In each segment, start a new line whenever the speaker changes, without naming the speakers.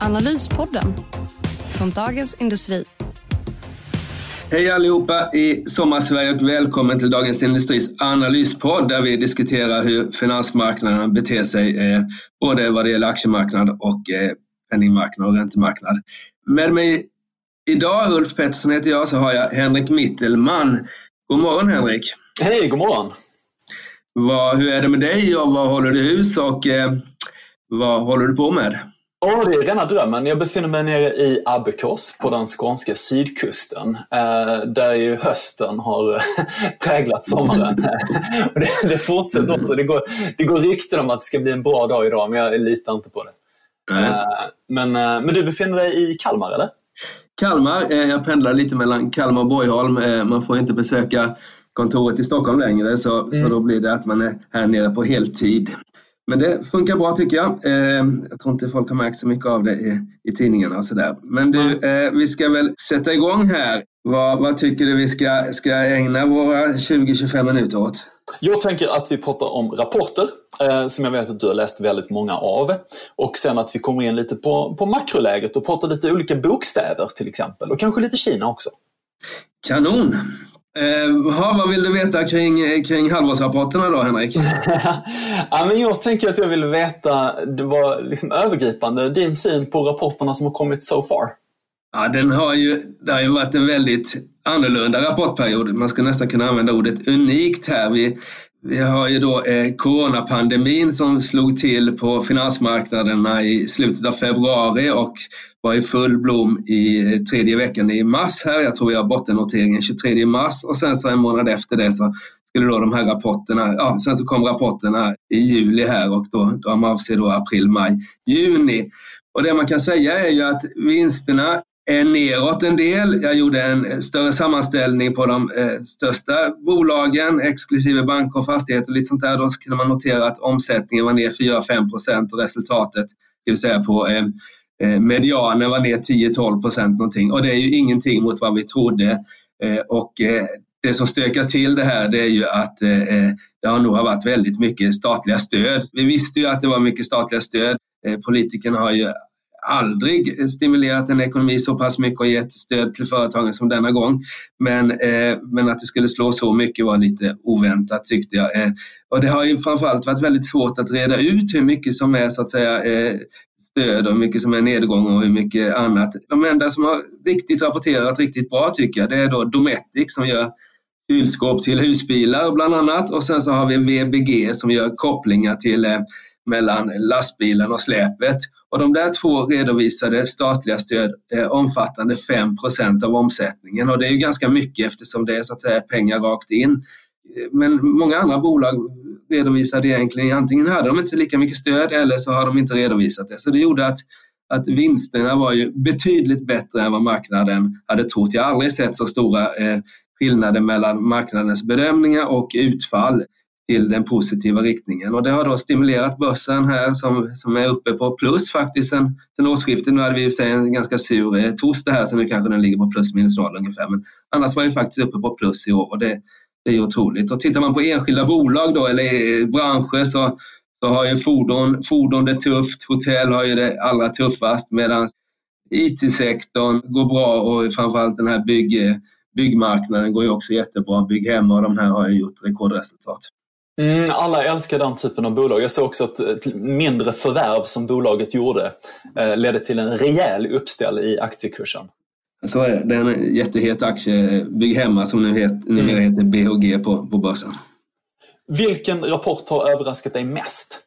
Analyspodden från Dagens Industri.
Hej allihopa i Sommarsverige och välkommen till Dagens Industris analyspodd där vi diskuterar hur finansmarknaden beter sig eh, både vad det gäller aktiemarknad och eh, penningmarknad och räntemarknad. Med mig idag, Ulf Pettersson heter jag, så har jag Henrik Mittelman. God morgon Henrik!
Hej, god morgon!
Vad, hur är det med dig och vad håller du hus och eh, vad håller du på med?
Ja, det är rena drömmen. Jag befinner mig nere i Abbekås på den skånska sydkusten. Eh, där ju hösten har präglat sommaren. det, det fortsätter också. Det går, det går rykten om att det ska bli en bra dag idag, men jag litar inte på det. Mm. Men, eh, men du befinner dig i Kalmar, eller?
Kalmar. Jag pendlar lite mellan Kalmar och Borgholm. Man får inte besöka kontoret i Stockholm längre, så, mm. så då blir det att man är här nere på heltid. Men det funkar bra tycker jag. Eh, jag tror inte folk har märkt så mycket av det i, i tidningarna och sådär. Men du, eh, vi ska väl sätta igång här. Vad, vad tycker du vi ska, ska ägna våra 20-25 minuter åt?
Jag tänker att vi pratar om rapporter eh, som jag vet att du har läst väldigt många av. Och sen att vi kommer in lite på, på makroläget och pratar lite olika bokstäver till exempel. Och kanske lite Kina också.
Kanon! Eh, vad vill du veta kring, kring halvårsrapporterna då, Henrik?
ja, men jag tänker att jag vill veta, det var liksom övergripande, din syn på rapporterna som har kommit so far.
Ja, den har ju, det har ju varit en väldigt annorlunda rapportperiod. Man ska nästan kunna använda ordet unikt här. Vi, vi har ju då eh, coronapandemin som slog till på finansmarknaderna i slutet av februari och var i full blom i eh, tredje veckan i mars här. Jag tror vi har bottennoteringen 23 mars och sen så en månad efter det så skulle då de här rapporterna, ja sen så kom rapporterna i juli här och då, de avser då april, maj, juni. Och det man kan säga är ju att vinsterna Eh, neråt en del. Jag gjorde en eh, större sammanställning på de eh, största bolagen, exklusive banker och fastigheter och lite sånt där. Då kunde man notera att omsättningen var ner 4-5 procent och resultatet, det vill säga på medianen var ner 10-12 procent någonting. Och det är ju ingenting mot vad vi trodde. Och det som stökar till det här det är ju att det har nog varit väldigt mycket statliga stöd. Vi visste ju att det var mycket statliga stöd. Politikerna har ju aldrig stimulerat en ekonomi så pass mycket och gett stöd till företagen som denna gång. Men, eh, men att det skulle slå så mycket var lite oväntat tyckte jag. Eh, och det har ju framförallt varit väldigt svårt att reda ut hur mycket som är så att säga eh, stöd och hur mycket som är nedgång och hur mycket annat. De enda som har riktigt rapporterat riktigt bra tycker jag det är då Dometic som gör kylskåp till husbilar bland annat och sen så har vi VBG som gör kopplingar till eh, mellan lastbilen och släpet. Och de där två redovisade statliga stöd eh, omfattande 5% av omsättningen och det är ju ganska mycket eftersom det är så att säga pengar rakt in. Men många andra bolag redovisade egentligen antingen hade de inte lika mycket stöd eller så har de inte redovisat det. Så det gjorde att, att vinsterna var ju betydligt bättre än vad marknaden hade trott. Jag har aldrig sett så stora eh, skillnader mellan marknadens bedömningar och utfall till den positiva riktningen. Och det har då stimulerat börsen här som, som är uppe på plus faktiskt sen, sen årsskiftet. Nu hade vi i sig en ganska sur eh, torsdag här så nu kanske den ligger på plus minus noll ungefär. Men annars var vi faktiskt uppe på plus i år och det, det är otroligt. Och tittar man på enskilda bolag då eller eh, branscher så, så har ju fordon, fordon det tufft, hotell har ju det allra tuffast medan IT-sektorn går bra och framförallt den här bygg, eh, byggmarknaden går ju också jättebra. Bygghemma och de här har ju gjort rekordresultat.
Mm, alla älskar den typen av bolag. Jag såg också att ett mindre förvärv som bolaget gjorde eh, ledde till en rejäl uppställ i aktiekursen.
Så är det. Det är en jättehet aktie, Bygghemma, som nu het, numera heter BHG på, på börsen.
Vilken rapport har överraskat dig mest?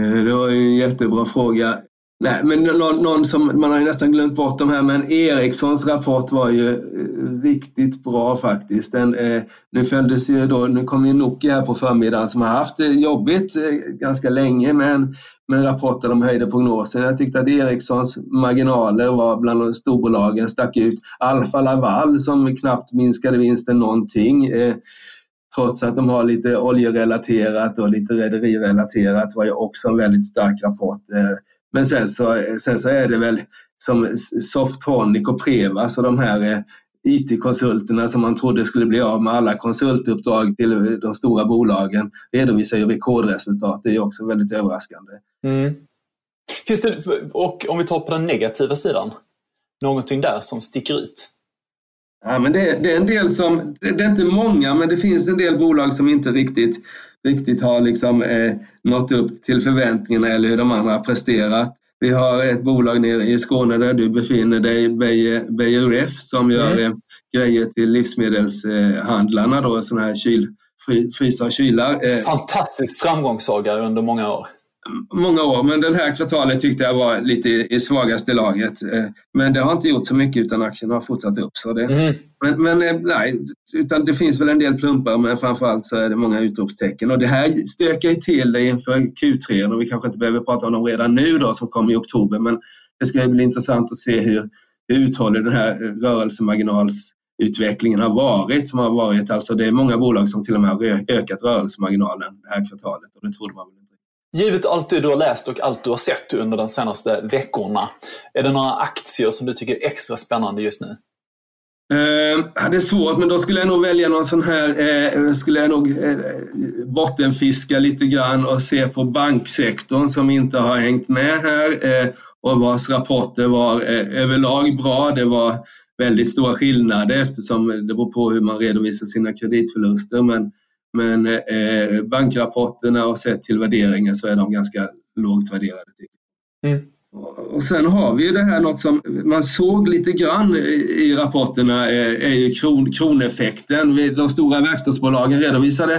Eh, det var en jättebra fråga. Nej, men någon, någon, som man har ju nästan glömt bort de här, men Ericssons rapport var ju eh, riktigt bra faktiskt. Den, eh, nu följdes ju då, nu kom ju Nokia här på förmiddagen som har haft det jobbigt eh, ganska länge med en, med en rapport där de höjde prognosen. Jag tyckte att Ericssons marginaler var bland storbolagen stack ut. Alfa Laval som knappt minskade vinsten någonting. Eh, trots att de har lite oljerelaterat och lite rederirelaterat var ju också en väldigt stark rapport. Eh, men sen så, sen så är det väl som Softronic och Prevas och de här eh, IT-konsulterna som man trodde skulle bli av med alla konsultuppdrag till de stora bolagen redovisar ju rekordresultat. Det är också väldigt överraskande. Mm.
Finns det, och om vi tar på den negativa sidan, någonting där som sticker ut?
Ja, men det, det, är en del som, det är inte många, men det finns en del bolag som inte riktigt, riktigt har liksom, eh, nått upp till förväntningarna eller hur de andra har presterat. Vi har ett bolag nere i Skåne där du befinner dig, Beijer Ref, som gör mm. Eh, grejer till livsmedelshandlarna, då, sådana här kyl, frysa och kylar.
Eh, Fantastisk framgångssaga under många år
många år, men den här kvartalet tyckte jag var lite i svagaste laget. Eh, men det har inte gjort så mycket utan aktien har fortsatt upp. Så det, mm. Men, men eh, nej, utan det finns väl en del plumpar men framförallt så är det många utropstecken. Och det här stökar ju till inför Q3 och vi kanske inte behöver prata om dem redan nu då som kommer i oktober men det ska bli intressant att se hur, hur uthållig den här rörelsemarginalsutvecklingen har varit. Som har varit alltså det är många bolag som till och med har ökat rörelsemarginalen det här kvartalet och det trodde man väl
Givet allt det du har läst och allt du har sett under de senaste veckorna, är det några aktier som du tycker är extra spännande just nu?
Eh, det är svårt, men då skulle jag nog välja någon sån här, eh, skulle jag nog eh, bottenfiska lite grann och se på banksektorn som inte har hängt med här eh, och vars rapporter var eh, överlag bra. Det var väldigt stora skillnader eftersom det beror på hur man redovisar sina kreditförluster. Men men eh, bankrapporterna och sett till värderingen så är de ganska lågt värderade. Mm. Och sen har vi ju det här något som man såg lite grann i rapporterna eh, är ju kron, kroneffekten. De stora verkstadsbolagen redovisade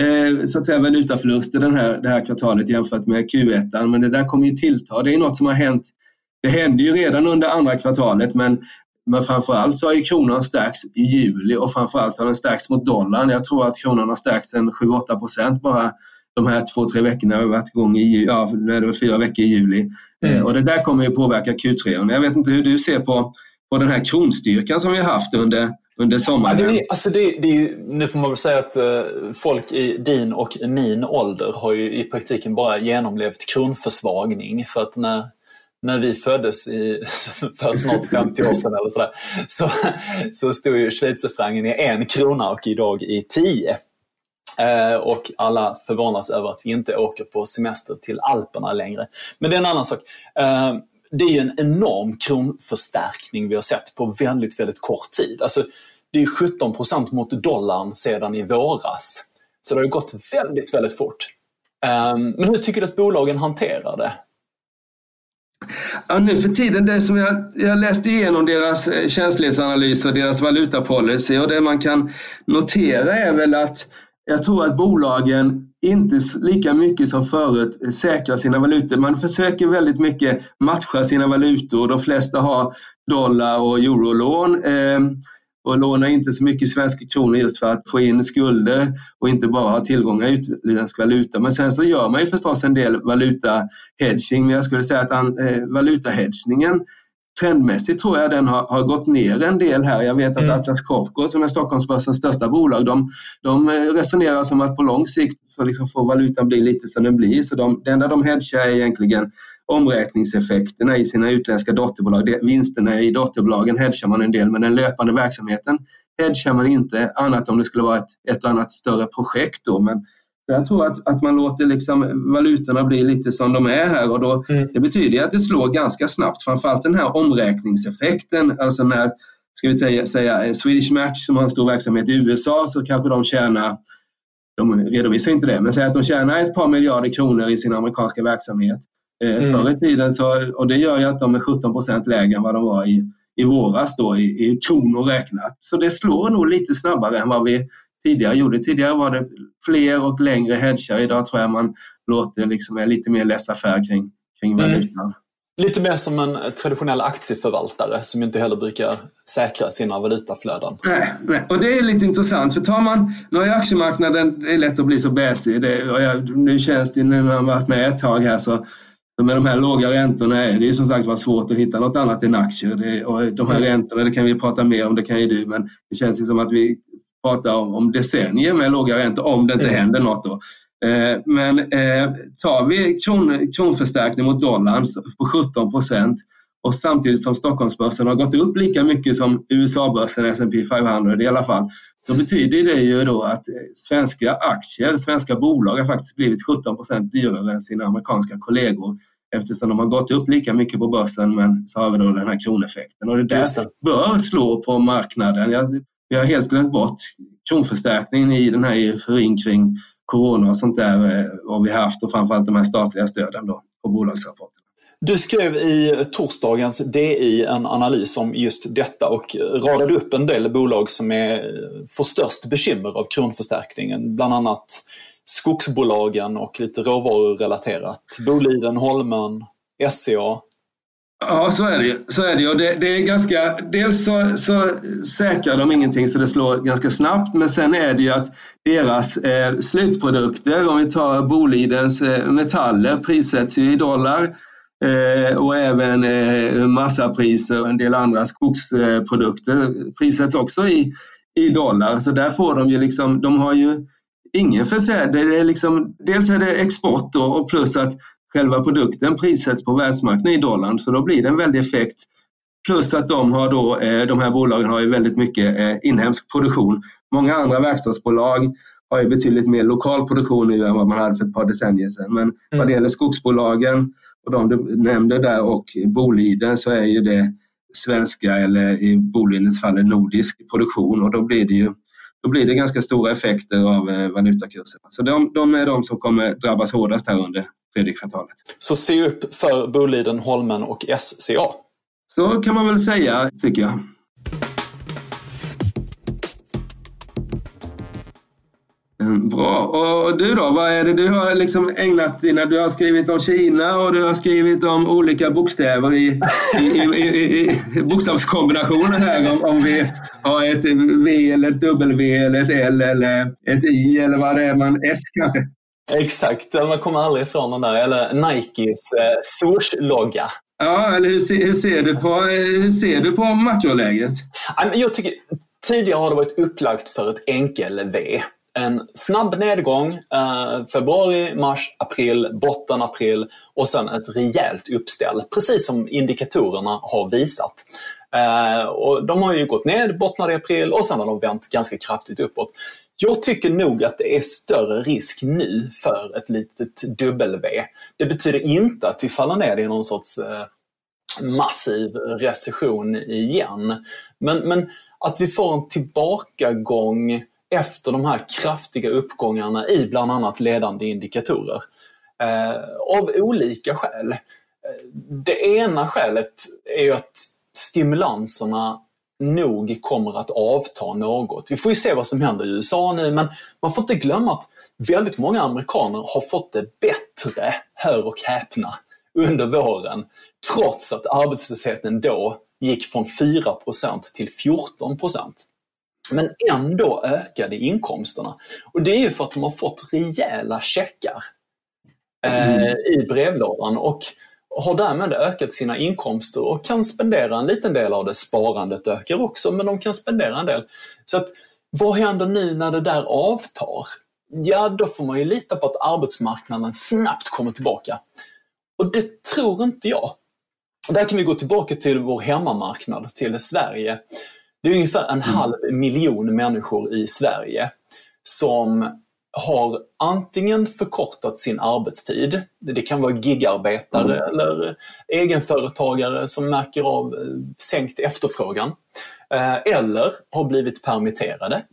eh, så att säga valutaförluster den här, det här kvartalet jämfört med Q1. Men det där kommer ju tillta. Det är något som har hänt det hände ju redan under andra kvartalet men men framförallt så har ju kronan stärkts i juli och framförallt har den stärkts mot dollarn. Jag tror att kronan har stärkts en 7-8 procent bara de här två, tre veckorna. Har varit igång i ja, det var fyra veckor i juli. Mm. Eh, och det där kommer ju påverka Q3. Jag vet inte hur du ser på, på den här kronstyrkan som vi har haft under, under sommaren.
Ja, det är, alltså det, det nu får man väl säga att uh, folk i din och min ålder har ju i praktiken bara genomlevt kronförsvagning. För att när när vi föddes i, för snart 50 år sedan eller sådär, så, så stod ju schweizerfrancen i en krona och idag i tio. Eh, och alla förvånas över att vi inte åker på semester till Alperna längre. Men det är en annan sak. Eh, det är ju en enorm kronförstärkning vi har sett på väldigt, väldigt kort tid. Alltså, det är 17 procent mot dollarn sedan i våras. Så det har gått väldigt, väldigt fort. Eh, men hur tycker du att bolagen hanterar det?
Ja, nu för tiden, det som jag, jag läste igenom deras eh, känslighetsanalys och deras valutapolicy och det man kan notera är väl att jag tror att bolagen inte lika mycket som förut säkrar sina valutor. Man försöker väldigt mycket matcha sina valutor. De flesta har dollar och eurolån. Ehm, Eh, och lånar inte så mycket svenska kronor just för att få in skulder och inte bara ha tillgångar i utländsk valuta. Men sen så gör man ju förstås en del valutahedging. Men jag skulle säga att eh, valutahedgningen trendmässigt tror jag den har, har, gått ner en del här. Jag vet att mm. Atlas Copco som är Stockholmsbörsens största bolag, de, de resonerar som att på lång sikt så liksom får valutan bli lite som den blir. Så de, det enda de hedgar är egentligen omräkningseffekterna i sina utländska dotterbolag. Vinsterna i dotterbolagen hedgar man en del, men den löpande verksamheten hedgar man inte, annat om det skulle vara ett, ett annat större projekt. Då. Men jag tror att, att man låter liksom valutorna bli lite som de är här och då, mm. det betyder att det slår ganska snabbt, framförallt den här omräkningseffekten, alltså när ska vi säga Swedish Match som har en stor verksamhet i USA så kanske de tjänar de redovisar inte det, men säg att de tjänar ett par miljarder kronor i sin amerikanska verksamhet. Eh, mm. Förr i tiden så, och det gör ju att de är 17 procent lägre än vad de var i, i våras då i, i kronor räknat. Så det slår nog lite snabbare än vad vi tidigare gjorde. Tidigare var det fler och längre hedgar. Idag tror jag man låter liksom är lite mer laissez-faire kring, kring mm. valutan.
Lite mer som en traditionell aktieförvaltare som inte heller brukar säkra sina valutaflöden.
Nej, nej. och det är lite intressant för tar man, nu har ju aktiemarknaden, det är lätt att bli så bäsig. nu känns det, när man varit med ett tag här så med de här låga räntorna är det ju som sagt var svårt att hitta något annat än aktier. Det, och de här mm. räntorna, det kan vi prata mer om, det kan ju du, men det känns ju som att vi pratar om, om decennier med låga räntor om det inte mm. händer något då. Eh, men eh, tar vi kron, kronförstärkning mot dollarn på 17 procent och samtidigt som Stockholmsbörsen har gått upp lika mycket som USA-börsen, S&P 500 i alla fall, så betyder det ju då att eh, svenska aktier, svenska bolag har faktiskt blivit 17 procent dyrare än sina amerikanska kollegor eftersom de har gått upp lika mycket på börsen men så har vi då den här kroneffekten och det där det. bör slå på marknaden. Jag, vi har helt glömt bort kronförstärkningen i den här euforin kring corona och sånt där eh, har vi haft och framförallt de här statliga stöden då på bolagsrapporten.
Du skrev i torsdagens DI en analys om just detta och radade upp en del bolag som är, eh, får störst bekymmer av kronförstärkningen. Bland annat skogsbolagen och lite råvarurelaterat. Boliden, Holmen, SCA,
Ja, så är det ju. Så är det, ju. det, det är ganska, dels så, så säkrar de ingenting så det slår ganska snabbt, men sen är det ju att deras eh, slutprodukter, om vi tar Bolidens eh, metaller, prissätts ju i dollar och även eh, massapriser och en del andra skogsprodukter prissätts också i, i dollar. Så där får de ju liksom, de har ju ingen försäljning. liksom, dels är det export då, och plus att själva produkten prissätts på världsmarknaden i dollarn så då blir det en väldig effekt. Plus att de, har då, eh, de här bolagen har ju väldigt mycket eh, inhemsk produktion. Många andra verkstadsbolag har ju betydligt mer lokal produktion nu än vad man hade för ett par decennier sedan. Men mm. vad det gäller skogsbolagen och de du nämnde där och Boliden så är ju det svenska eller i Bolidens fall nordisk produktion och då blir det ju då blir det ganska stora effekter av eh, valutakurserna. Så de, de är de som kommer drabbas hårdast här under tredje kvartalet.
Så se upp för Boliden, Holmen och SCA?
Så kan man väl säga, tycker jag. Och du då, vad är det du har liksom ägnat dina... Du har skrivit om Kina och du har skrivit om olika bokstäver i, i, i, i bokstavskombinationer här. Om, om vi har ett V eller ett W eller ett L eller ett I eller vad det är man... S kanske?
Exakt, man kommer aldrig ifrån den där. Eller Nikes eh, Swoosh-logga.
Ja, eller hur, ser, hur, ser du på, hur ser du på makroläget?
Jag tycker, tidigare har det varit upplagt för ett enkel-V en snabb nedgång, eh, februari, mars, april, botten april och sen ett rejält uppställ, precis som indikatorerna har visat. Eh, och de har ju gått ned, bottnade i april och sen har de vänt ganska kraftigt uppåt. Jag tycker nog att det är större risk nu för ett litet W. Det betyder inte att vi faller ner i någon sorts eh, massiv recession igen. Men, men att vi får en tillbakagång efter de här kraftiga uppgångarna i bland annat ledande indikatorer. Eh, av olika skäl. Eh, det ena skälet är ju att stimulanserna nog kommer att avta något. Vi får ju se vad som händer i USA nu, men man får inte glömma att väldigt många amerikaner har fått det bättre, hör och häpna, under våren. Trots att arbetslösheten då gick från 4% till 14 men ändå ökade inkomsterna. Och det är ju för att de har fått rejäla checkar eh, mm. i brevlådan och har därmed ökat sina inkomster och kan spendera en liten del av det. Sparandet ökar också, men de kan spendera en del. Så att, vad händer nu när det där avtar? Ja, då får man ju lita på att arbetsmarknaden snabbt kommer tillbaka. Och det tror inte jag. Där kan vi gå tillbaka till vår hemmamarknad, till Sverige. Det är ungefär en mm. halv miljon människor i Sverige som har antingen förkortat sin arbetstid, det kan vara gigarbetare mm. eller egenföretagare som märker av eh, sänkt efterfrågan, eh, eller har blivit permitterade.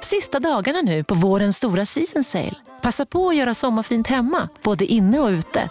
Sista dagarna nu på vårens stora season sale. Passa på att göra sommarfint hemma, både inne och ute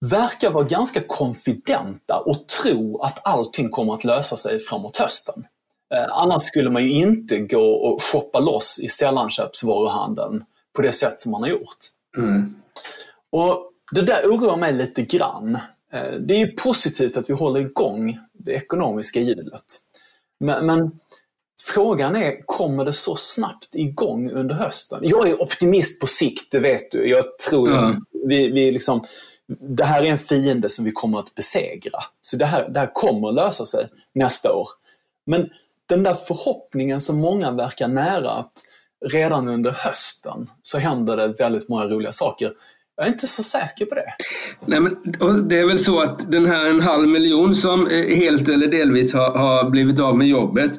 verkar vara ganska konfidenta och tro att allting kommer att lösa sig framåt hösten. Eh, annars skulle man ju inte gå och shoppa loss i sällanköpsvaruhandeln på det sätt som man har gjort. Mm. Och Det där oroar mig lite grann. Eh, det är ju positivt att vi håller igång det ekonomiska hjulet. Men, men frågan är, kommer det så snabbt igång under hösten? Jag är optimist på sikt, det vet du. Jag tror mm. att vi, vi liksom, det här är en fiende som vi kommer att besegra. Så det här, det här kommer att lösa sig nästa år. Men den där förhoppningen som många verkar nära att redan under hösten så händer det väldigt många roliga saker. Jag är inte så säker på det.
Nej, men, det är väl så att den här en halv miljon som eh, helt eller delvis har, har blivit av med jobbet.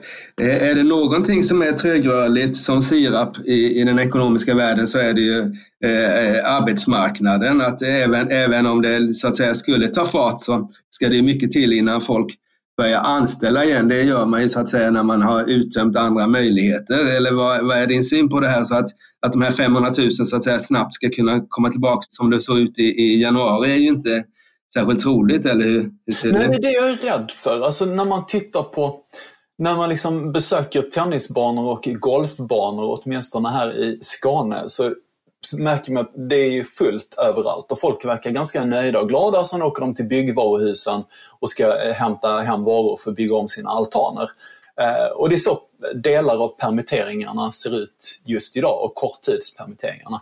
Eh, är det någonting som är trögrörligt som sirap i, i den ekonomiska världen så är det ju eh, eh arbetsmarknaden. Att även, även om det så att säga skulle ta fart så ska det mycket till innan folk börja anställa igen. Det gör man ju så att säga när man har uttömt andra möjligheter. Eller vad, vad är din syn på det här så att, att de här 500 000 så att säga snabbt ska kunna komma tillbaka som det såg ut i, i januari är ju inte särskilt troligt, eller hur? hur
Nej, det är det jag är rädd för. Alltså när man tittar på när man liksom besöker tennisbanor och golfbanor, åtminstone här i Skåne, så märker man att det är fullt överallt och folk verkar ganska nöjda och glada. Sen åker de till byggvaruhusen och ska eh, hämta hem varor för att bygga om sina altaner. Eh, och det är så delar av permitteringarna ser ut just idag och korttidspermitteringarna.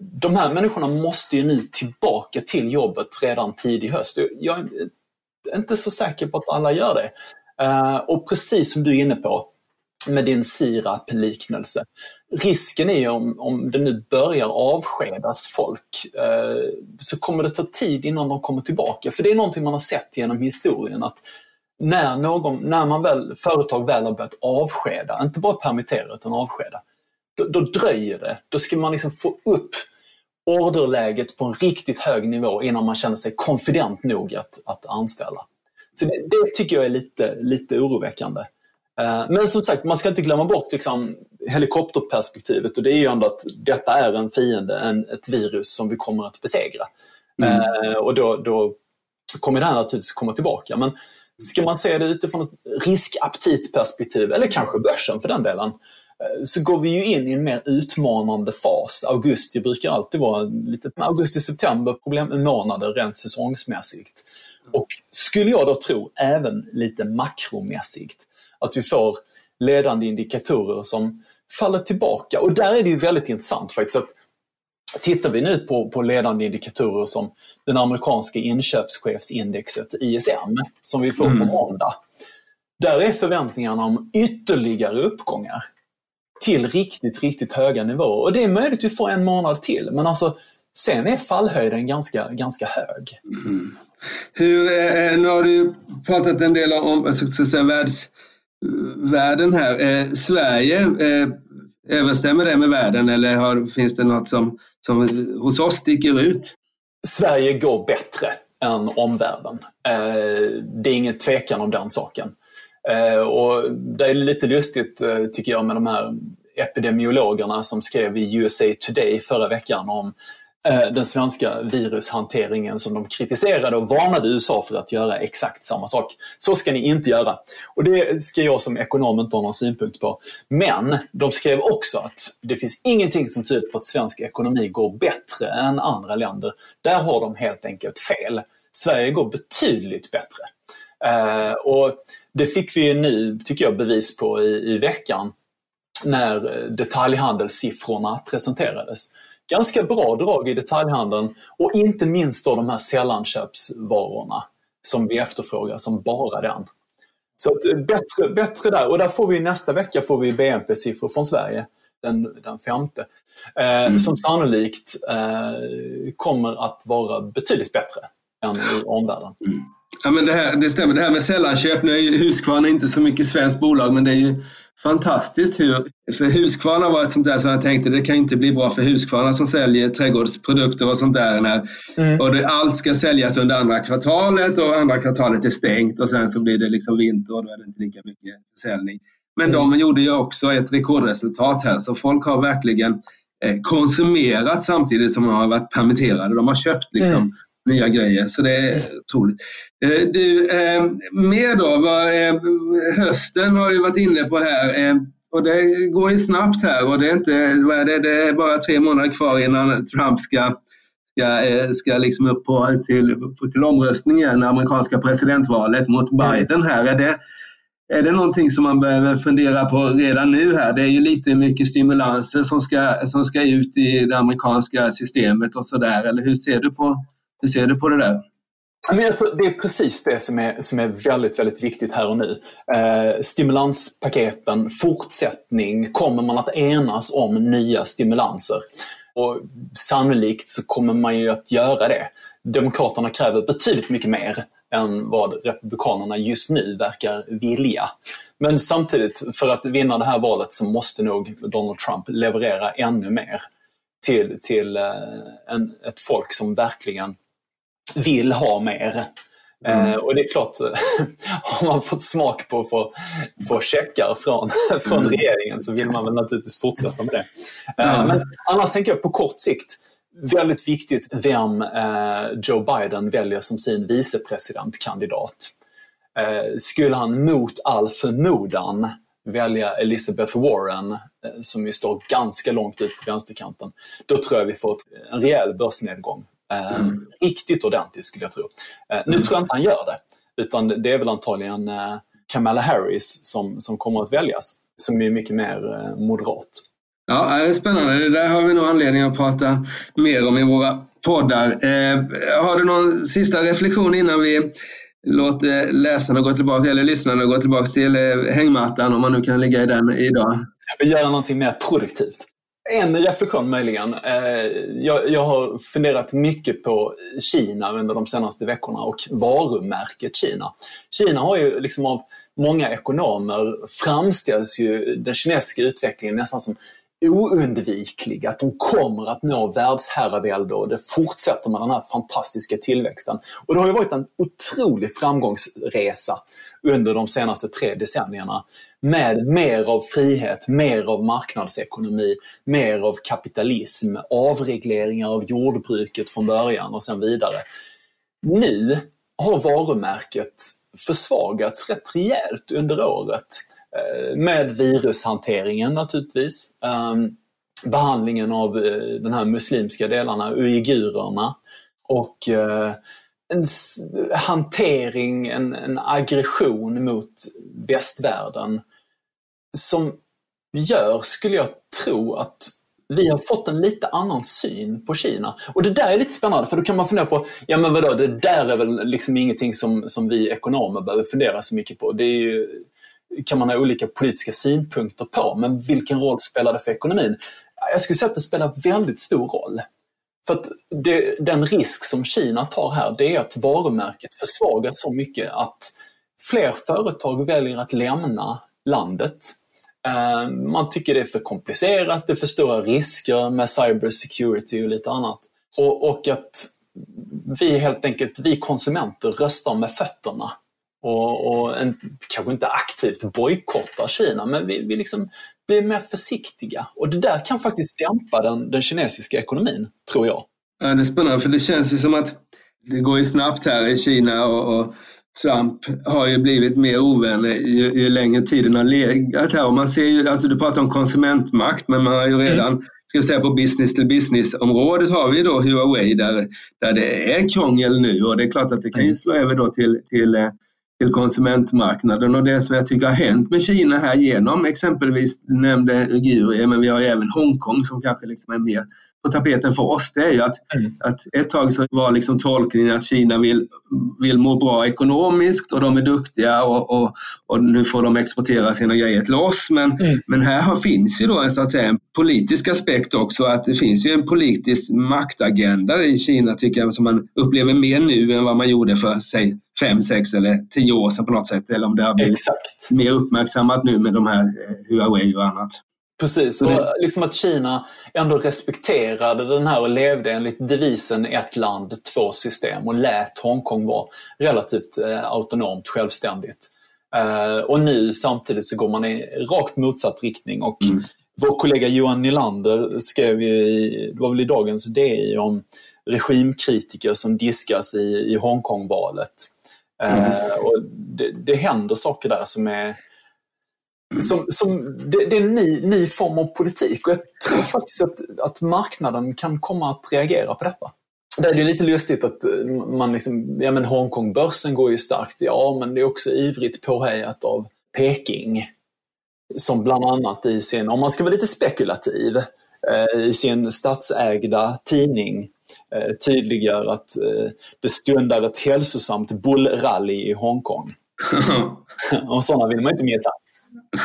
De här människorna måste ju nu tillbaka till jobbet redan tidig höst. Jag är inte så säker på att alla gör det. Eh, och precis som du är inne på, med din sirapliknelse. Risken är ju om, om det nu börjar avskedas folk eh, så kommer det ta tid innan de kommer tillbaka. För det är någonting man har sett genom historien att när, någon, när man väl, företag väl har börjat avskeda, inte bara permittera utan avskeda, då, då dröjer det. Då ska man liksom få upp orderläget på en riktigt hög nivå innan man känner sig konfident nog att, att anställa. Så det, det tycker jag är lite, lite oroväckande. Eh, men som sagt, man ska inte glömma bort liksom, helikopterperspektivet och det är ju ändå att detta är en fiende, en, ett virus som vi kommer att besegra. Mm. Eh, och då, då kommer det här naturligtvis komma tillbaka. Men ska man se det utifrån ett riskaptitperspektiv, eller kanske börsen för den delen, eh, så går vi ju in i en mer utmanande fas. Augusti brukar alltid vara lite augusti-september problemmånader rent säsongsmässigt. Och skulle jag då tro även lite makromässigt att vi får ledande indikatorer som faller tillbaka. Och där är det ju väldigt intressant faktiskt. att Tittar vi nu på, på ledande indikatorer som den amerikanska inköpschefsindexet ISM som vi får mm. på måndag. Där är förväntningarna om ytterligare uppgångar till riktigt, riktigt höga nivåer. Och det är möjligt att vi får en månad till, men alltså sen är fallhöjden ganska, ganska hög. Mm.
Hur, eh, nu har du pratat en del om så att säga, världs världen här. Eh, Sverige, eh, överstämmer det med världen eller har, finns det något som, som hos oss sticker ut?
Sverige går bättre än omvärlden. Eh, det är ingen tvekan om den saken. Eh, och det är lite lustigt eh, tycker jag med de här epidemiologerna som skrev i USA Today förra veckan om Eh, den svenska virushanteringen som de kritiserade och varnade USA för att göra exakt samma sak. Så ska ni inte göra. Och det ska jag som ekonom inte ha någon synpunkt på. Men de skrev också att det finns ingenting som tyder på att svensk ekonomi går bättre än andra länder. Där har de helt enkelt fel. Sverige går betydligt bättre. Eh, och det fick vi nu, tycker jag, bevis på i, i veckan när detaljhandelssiffrorna presenterades ganska bra drag i detaljhandeln och inte minst då de här sällanköpsvarorna som vi efterfrågar som bara den. Så att eh, bättre, bättre där. Och där får vi nästa vecka får vi BNP-siffror från Sverige, den, den femte, eh, mm. som sannolikt eh, kommer att vara betydligt bättre än i omvärlden. Mm.
Ja, men det, här, det stämmer, det här med sällanköp. Nu är ju Husqvarna inte så mycket svenskt bolag, men det är ju fantastiskt hur... För Husqvarna var ett sånt där som jag tänkte, det kan inte bli bra för Husqvarna som säljer trädgårdsprodukter och sånt där. När, mm. och det, allt ska säljas under andra kvartalet och andra kvartalet är stängt och sen så blir det liksom vinter och då är det inte lika mycket försäljning. Men mm. de gjorde ju också ett rekordresultat här, så folk har verkligen eh, konsumerat samtidigt som de har varit permitterade. De har köpt liksom mm nya grejer. Så det är otroligt. Eh, du, eh, mer då? Eh, hösten har vi varit inne på här. Och det går ju snabbt här och det är, inte, vad är det, det är bara tre månader kvar innan Trump ska, ska, ska liksom upp på, till, till omröstning igen, amerikanska presidentvalet mot mm. Biden här. Är det, är det någonting som man behöver fundera på redan nu här? Det är ju lite mycket stimulanser som ska, som ska ut i det amerikanska systemet och sådär. Eller hur ser du på, hur ser du på det där?
det är precis det som är, som är väldigt, väldigt viktigt här och nu. Eh, stimulanspaketen, fortsättning, kommer man att enas om nya stimulanser? Och sannolikt så kommer man ju att göra det. Demokraterna kräver betydligt mycket mer än vad Republikanerna just nu verkar vilja. Men samtidigt, för att vinna det här valet så måste nog Donald Trump leverera ännu mer till, till eh, en, ett folk som verkligen vill ha mer. Mm. Eh, och det är klart, har man fått smak på att få, få checkar från, från mm. regeringen så vill man väl naturligtvis fortsätta med det. Eh, mm. Men annars tänker jag på kort sikt, väldigt viktigt vem eh, Joe Biden väljer som sin vicepresidentkandidat. Eh, skulle han mot all förmodan välja Elizabeth Warren, eh, som ju står ganska långt ut på vänsterkanten, då tror jag vi får en rejäl börsnedgång Mm. Riktigt ordentligt skulle jag tro. Eh, nu tror jag inte han gör det. Utan det är väl antagligen eh, Kamala Harris som, som kommer att väljas. Som är mycket mer moderat.
Ja, det är spännande. Det där har vi nog anledning att prata mer om i våra poddar. Eh, har du någon sista reflektion innan vi låter läsarna gå tillbaka, eller lyssnarna gå tillbaka till hängmattan, om man nu kan ligga i den idag?
Göra någonting mer produktivt. En reflektion möjligen. Eh, jag, jag, har funderat mycket på Kina under de senaste veckorna och varumärket Kina. Kina har ju liksom av många ekonomer framställs ju den kinesiska utvecklingen nästan som oundviklig, att de kommer att nå världsherravälde och det fortsätter med den här fantastiska tillväxten. Och det har ju varit en otrolig framgångsresa under de senaste tre decennierna med mer av frihet, mer av marknadsekonomi, mer av kapitalism, avregleringar av jordbruket från början och sen vidare. Nu har varumärket försvagats rätt rejält under året. Eh, med virushanteringen naturligtvis. Ehm, behandlingen av eh, de den här muslimska delarna, uigurerna. Och eh, en hantering, en, en aggression mot västvärlden som gör, skulle jag tro, att vi har fått en lite annan syn på Kina. Och det där är lite spännande, för då kan man fundera på, ja men vadå, det där är väl liksom ingenting som, som vi ekonomer behöver fundera så mycket på. Det är ju, kan man ha olika politiska synpunkter på, men vilken roll spelar det för ekonomin? Jag skulle säga att det spelar väldigt stor roll. För att det, den risk som Kina tar här, det är att varumärket försvagas så mycket att fler företag väljer att lämna landet. Eh, man tycker det är för komplicerat, det är för stora risker med cybersecurity och lite annat. Och, och att vi helt enkelt, vi konsumenter röstar med fötterna och, och en, kanske inte aktivt bojkottar Kina, men vi, vi liksom blir mer försiktiga. Och det där kan faktiskt dämpa den, den kinesiska ekonomin, tror jag.
Ja, det är spännande, för det känns ju som att det går ju snabbt här i Kina och, och Trump har ju blivit mer ovän ju, ju längre tiden har legat här. Och man ser ju, alltså du pratar om konsumentmakt, men man har ju mm. redan mm. ska säga på business to business-området har vi då Huawei där, där det är krångel nu och det är klart att det kan ju mm. slå över då till, till eh, till konsumentmarknaden och det som jag tycker har hänt med Kina här genom exempelvis, du nämnde uigurer, men vi har även Hongkong som kanske liksom är mer på tapeten för oss det är ju att, mm. att ett tag så var liksom tolkningen att Kina vill, vill må bra ekonomiskt och de är duktiga och, och, och nu får de exportera sina grejer till oss. Men, mm. men här finns ju då en, så att säga, en politisk aspekt också, att det finns ju en politisk maktagenda i Kina tycker jag som man upplever mer nu än vad man gjorde för säg fem, sex eller tio år sedan på något sätt. Eller om det har blivit Exakt. mer uppmärksammat nu med de här eh, Huawei och annat.
Precis, och liksom att Kina ändå respekterade den här och levde enligt devisen ett land, två system och lät Hongkong vara relativt eh, autonomt, självständigt. Eh, och nu samtidigt så går man i rakt motsatt riktning och mm. vår kollega Johan Nylander skrev ju i, det var väl i dagens DI om regimkritiker som diskas i, i Hongkongvalet. Eh, mm. och det, det händer saker där som är som, som, det, det, är en ny, ny form av politik och jag tror faktiskt att, att marknaden kan komma att reagera på detta. Det är lite lustigt att man liksom, ja men Hongkongbörsen går ju starkt, ja men det är också ivrigt påhejat av Peking. Som bland annat i sin, om man ska vara lite spekulativ, eh, i sin statsägda tidning eh, tydliggör att eh, det stundar ett hälsosamt bullrally i Hongkong. och sådana vill man inte missa.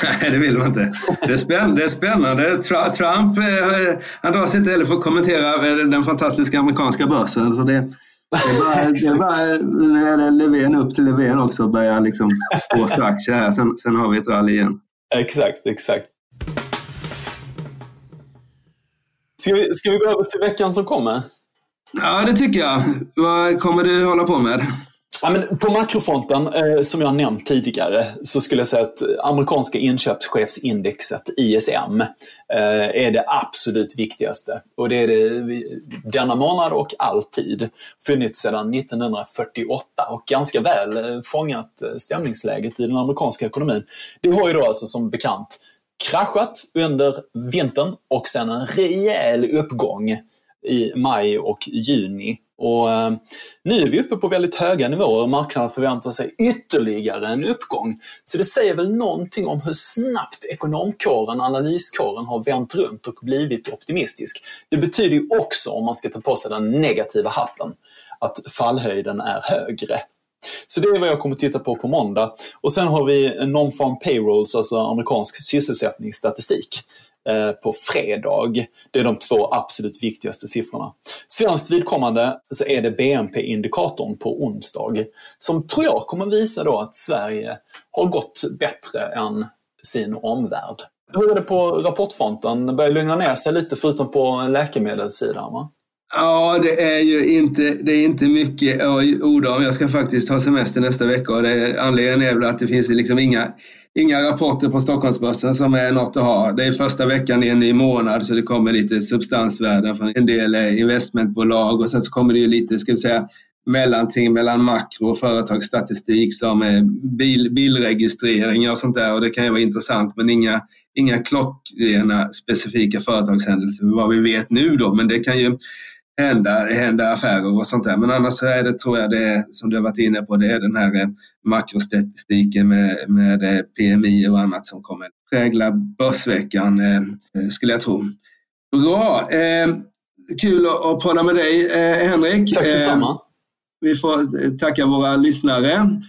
Nej, det vill man inte. Det är, spänn det är spännande. Trump eh, han drar sig inte heller för att kommentera eh, den fantastiska amerikanska börsen. Så det, det bara, det Löfven upp till Löfven också börjar liksom gå aktier här. Sen, sen har vi ett rally igen.
Exakt, exakt. Ska vi, ska vi gå över till veckan som kommer?
Ja, det tycker jag. Vad kommer du hålla på med?
Ja, men på makrofronten, eh, som jag nämnt tidigare, så skulle jag säga att amerikanska inköpschefsindexet, ISM, eh, är det absolut viktigaste. Och det är det denna månad och alltid. Funnits sedan 1948 och ganska väl eh, fångat eh, stämningsläget i den amerikanska ekonomin. Det har ju då alltså som bekant kraschat under vintern och sen en rejäl uppgång i maj och juni och eh, nu är vi uppe på väldigt höga nivåer och marknaden förväntar sig ytterligare en uppgång. Så det säger väl någonting om hur snabbt ekonomkåren, analyskåren har vänt runt och blivit optimistisk. Det betyder ju också, om man ska ta på sig den negativa hatten, att fallhöjden är högre. Så det är vad jag kommer titta på på måndag. Och sen har vi non-farm payrolls, alltså amerikansk sysselsättningsstatistik. Eh, på fredag. Det är de två absolut viktigaste siffrorna. Svenskt vidkommande så är det BNP-indikatorn på onsdag som tror jag kommer visa då att Sverige har gått bättre än sin omvärld. Hur är det på rapportfronten? Det börjar lugna ner sig lite förutom på läkemedelssidan va?
Ja, det är ju inte, det är inte mycket att orda om. Jag ska faktiskt ha semester nästa vecka och det, anledningen är väl att det finns liksom inga inga rapporter på Stockholmsbörsen som är något att ha. Det är första veckan i en ny månad så det kommer lite substansvärden från en del eh, investmentbolag. Och sen så kommer det ju lite, ska vi säga, mellanting mellan makro och företagsstatistik som eh, bil, bilregistreringar och sånt där. Och det kan ju vara intressant men inga, inga klockrena specifika företagshändelser. Vad vi vet nu då men det kan ju hända, hända affärer och sånt där. Men annars är det, tror jag det som du har varit inne på, det är den här eh, makrostatistiken med, med eh, PMI och annat som kommer prägla börsveckan, eh, skulle jag tro. Bra! Kul att prata med dig Henrik.
Tack detsamma.
Vi får tacka våra lyssnare.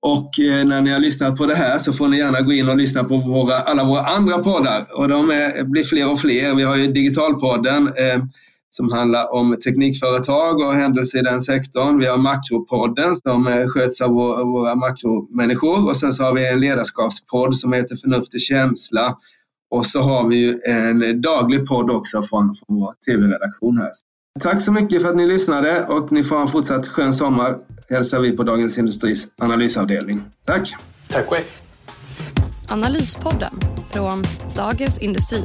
Och när ni har lyssnat på det här så får ni gärna gå in och lyssna på våra, alla våra andra poddar. Och de är, blir fler och fler. Vi har ju Digitalpodden som handlar om teknikföretag och händelser i den sektorn. Vi har Makropodden som eh, sköts av våra makromänniskor och sen så har vi en ledarskapspodd som heter Förnuft och känsla. Och så har vi ju en daglig podd också från, från vår tv-redaktion här. Tack så mycket för att ni lyssnade och ni får en fortsatt skön sommar hälsar vi på Dagens Industris analysavdelning. Tack!
Tack själv!
Analyspodden från Dagens Industri